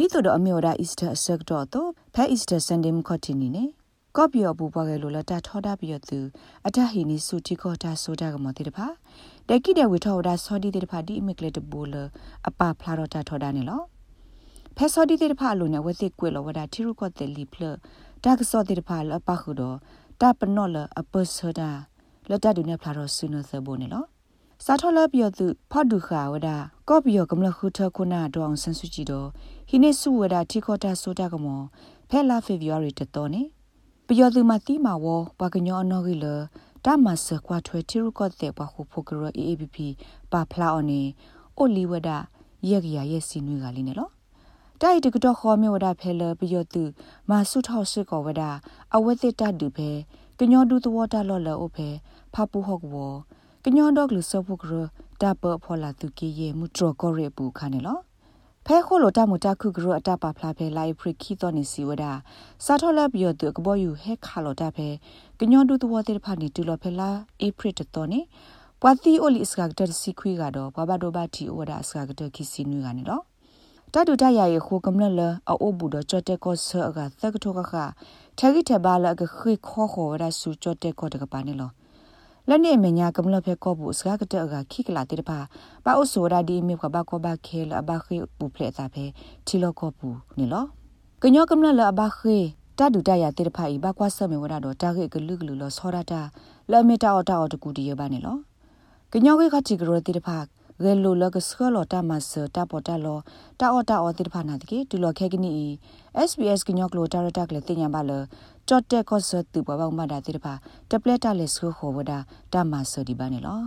ဒီတို့တော့အမျိုးဒါအစ္စတာဆက်တော့တော့ဖဲအစ္စတာဆန်ဒေးမခတ်တီနီနေကော့ပီယောဘူပွားကလေးလတာထောတာပြီးသူအတဟီနီစုတီခေါ်တာဆိုတာကမတိတဖာတကိတဲ့ဝေထောဒါဆော်ဒီတဲ့တဖာဒီအမကလက်တဘူလအပဖလာတော့တာထောတာနေလောဖဲဆော်ဒီတဲ့တဖာလိုနေဝသိကွေလောဝဒါတီရုကောတဲ့လီဖလတာကဆော်တဲ့တဖာလအပခုတော့တာပနော့လအပစဒါလတတူနေဖလာတော့ဆုနသဘောနေလောစာထောလပြသူဖတ်ဒုခါဝဒ ကော့ပီယောကမလခုထခုနာတောင်ဆန်စုကြည်တော့ဟိနေစုဝဒတီခေါ်တာဆိုတာကမောဖဲလာဖေဗီယရီတတော်နေပယောသူမတိမာဝဘကညောနောဂီလတာမဆကွာထွေတီရုကော့တဲ့ဘခုဖိုကရ AABP ပါဖလာအော်နေအိုလီဝဒရက်ရရဲ့စီနွေကလေးနေလောတိုက်တကတော့ခေါ်မြဝဒဖဲလပယောသူမာစုထောက်စစ်ကောဝဒအဝသိတတူဖဲကညောဒူသဝတာလော်လောအိုဖဲဖပူဟော့ဝကညောဒေါကလစပုကရ တာပဖောလာသူကီယေမူထရကောရေပူခါနေလောဖဲခိုလိုတမူတခုကရအတပါဖလာဖဲလိုက်ဖရခီတော်နေစီဝဒစာထောလပြီးတော့ကဘောယူဟဲခါလိုတဖဲကညွန်ဒူတဝတဲ့ဖာနေတူလောဖဲလာအေဖရစ်တော်နေပွာတီအိုလီစကကတစီခွေကတော့ဘဘဒိုဘတီဝဒစကကတခီစီနွေကနေတော့တတူတရရခိုကမလလအိုဘူဒချတဲ့ကောဆာကသက်ကထောကခထဂိထဘာလကခိခောခောဝဒဆူချတဲ့ကောတကပါနေလော လက်နေမညာကမလဖဲကောဘူးစကားကတဲ့ကခိကလာတဲ့ပါပါအိုဆိုရာဒီမေကဘာကောဘာခဲလအဘခိပူဖလက်တာဖဲချီလောကောဘူးနေလောကညောကမလလအဘခိတဒူတရတဲ့ဖာဤဘကွာဆမေဝရတော့တာခိကလူကလူလောဆောရတာလမေတာအော်တာအော်တကူဒီရပါနေလောကညောခေခချီကရောတဲ့ဖာဂဲလိုလကစခလောတာမဆတာပေါ်တာလောတာအော်တာအော်တဲ့ဖာနာတကေဒူလောခဲကနီ SBS ကညောကလိုတာရတာကလေတင်ညာပါလ ကြော့တက်ကော့ဆတူဘဘောင်မဒါတိတပါတပလက်တလက်ဆူခေါ်ဝဒတမဆဒီပါနေလော